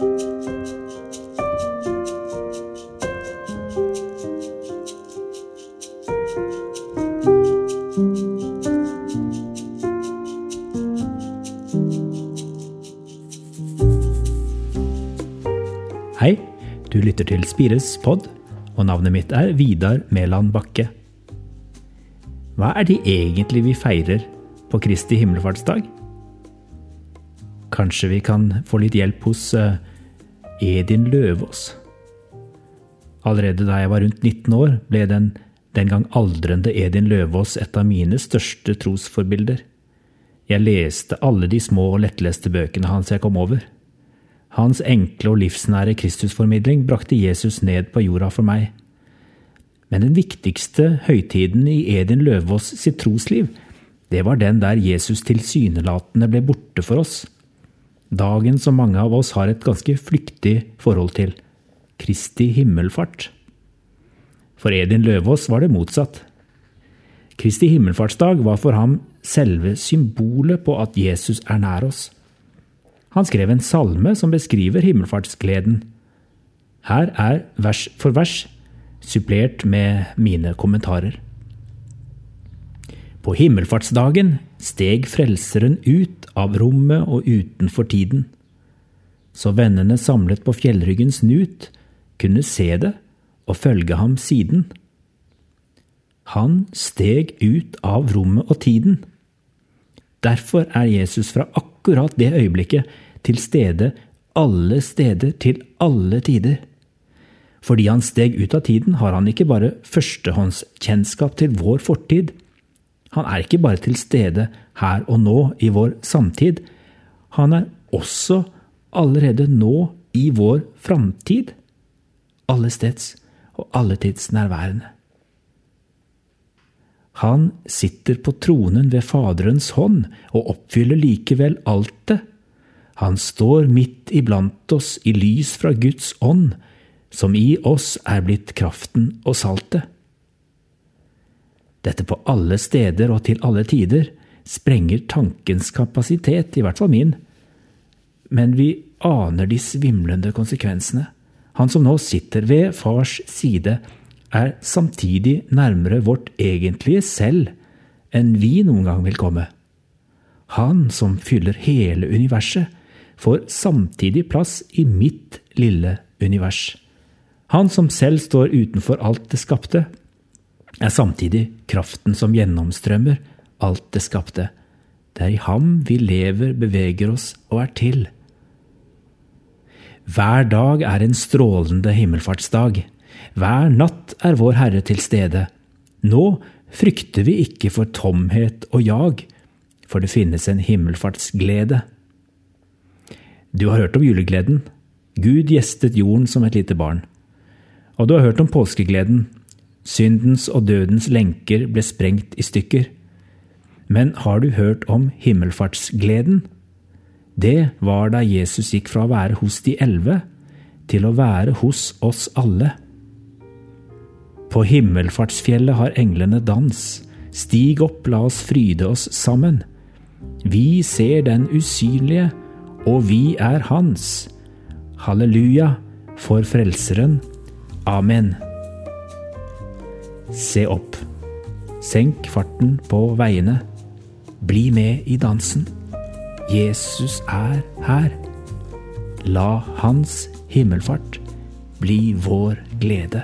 Hei, du lytter til Spires pod, og navnet mitt er Vidar Mæland Bakke. Hva er det egentlig vi feirer på Kristi himmelfartsdag? Kanskje vi kan få litt hjelp hos eh, Edin Løvaas? Allerede da jeg var rundt 19 år, ble den den gang aldrende Edin Løvaas et av mine største trosforbilder. Jeg leste alle de små og lettleste bøkene hans jeg kom over. Hans enkle og livsnære Kristusformidling brakte Jesus ned på jorda for meg. Men den viktigste høytiden i Edin Løvaas sitt trosliv, det var den der Jesus tilsynelatende ble borte for oss. Dagen som mange av oss har et ganske flyktig forhold til. Kristi himmelfart. For Edin Løvaas var det motsatt. Kristi himmelfartsdag var for ham selve symbolet på at Jesus er nær oss. Han skrev en salme som beskriver himmelfartsgleden. Her er vers for vers, supplert med mine kommentarer. På himmelfartsdagen steg Frelseren ut av rommet og utenfor tiden. Så vennene samlet på fjellryggens nut kunne se det og følge ham siden. Han steg ut av rommet og tiden. Derfor er Jesus fra akkurat det øyeblikket til stede alle steder til alle tider. Fordi han steg ut av tiden, har han ikke bare førstehåndskjennskap til vår fortid. Han er ikke bare til stede her og nå i vår samtid. Han er også allerede nå i vår framtid. Allesteds og alletids nærværende. Han sitter på tronen ved Faderens hånd og oppfyller likevel alt det. Han står midt iblant oss i lys fra Guds ånd, som i oss er blitt kraften og saltet. Dette på alle steder og til alle tider sprenger tankens kapasitet, i hvert fall min. Men vi aner de svimlende konsekvensene. Han som nå sitter ved fars side, er samtidig nærmere vårt egentlige selv enn vi noen gang vil komme. Han som fyller hele universet, får samtidig plass i mitt lille univers. Han som selv står utenfor alt det skapte, er samtidig kraften som gjennomstrømmer alt det skapte. Det er i ham vi lever, beveger oss og er til. Hver dag er en strålende himmelfartsdag. Hver natt er vår Herre til stede. Nå frykter vi ikke for tomhet og jag, for det finnes en himmelfartsglede. Du har hørt om julegleden. Gud gjestet jorden som et lite barn. Og du har hørt om påskegleden. Syndens og dødens lenker ble sprengt i stykker. Men har du hørt om himmelfartsgleden? Det var da Jesus gikk fra å være hos de elleve til å være hos oss alle. På himmelfartsfjellet har englene dans. Stig opp, la oss fryde oss sammen. Vi ser den usynlige, og vi er hans. Halleluja for Frelseren. Amen. Se opp. Senk farten på veiene. Bli med i dansen. Jesus er her. La hans himmelfart bli vår glede.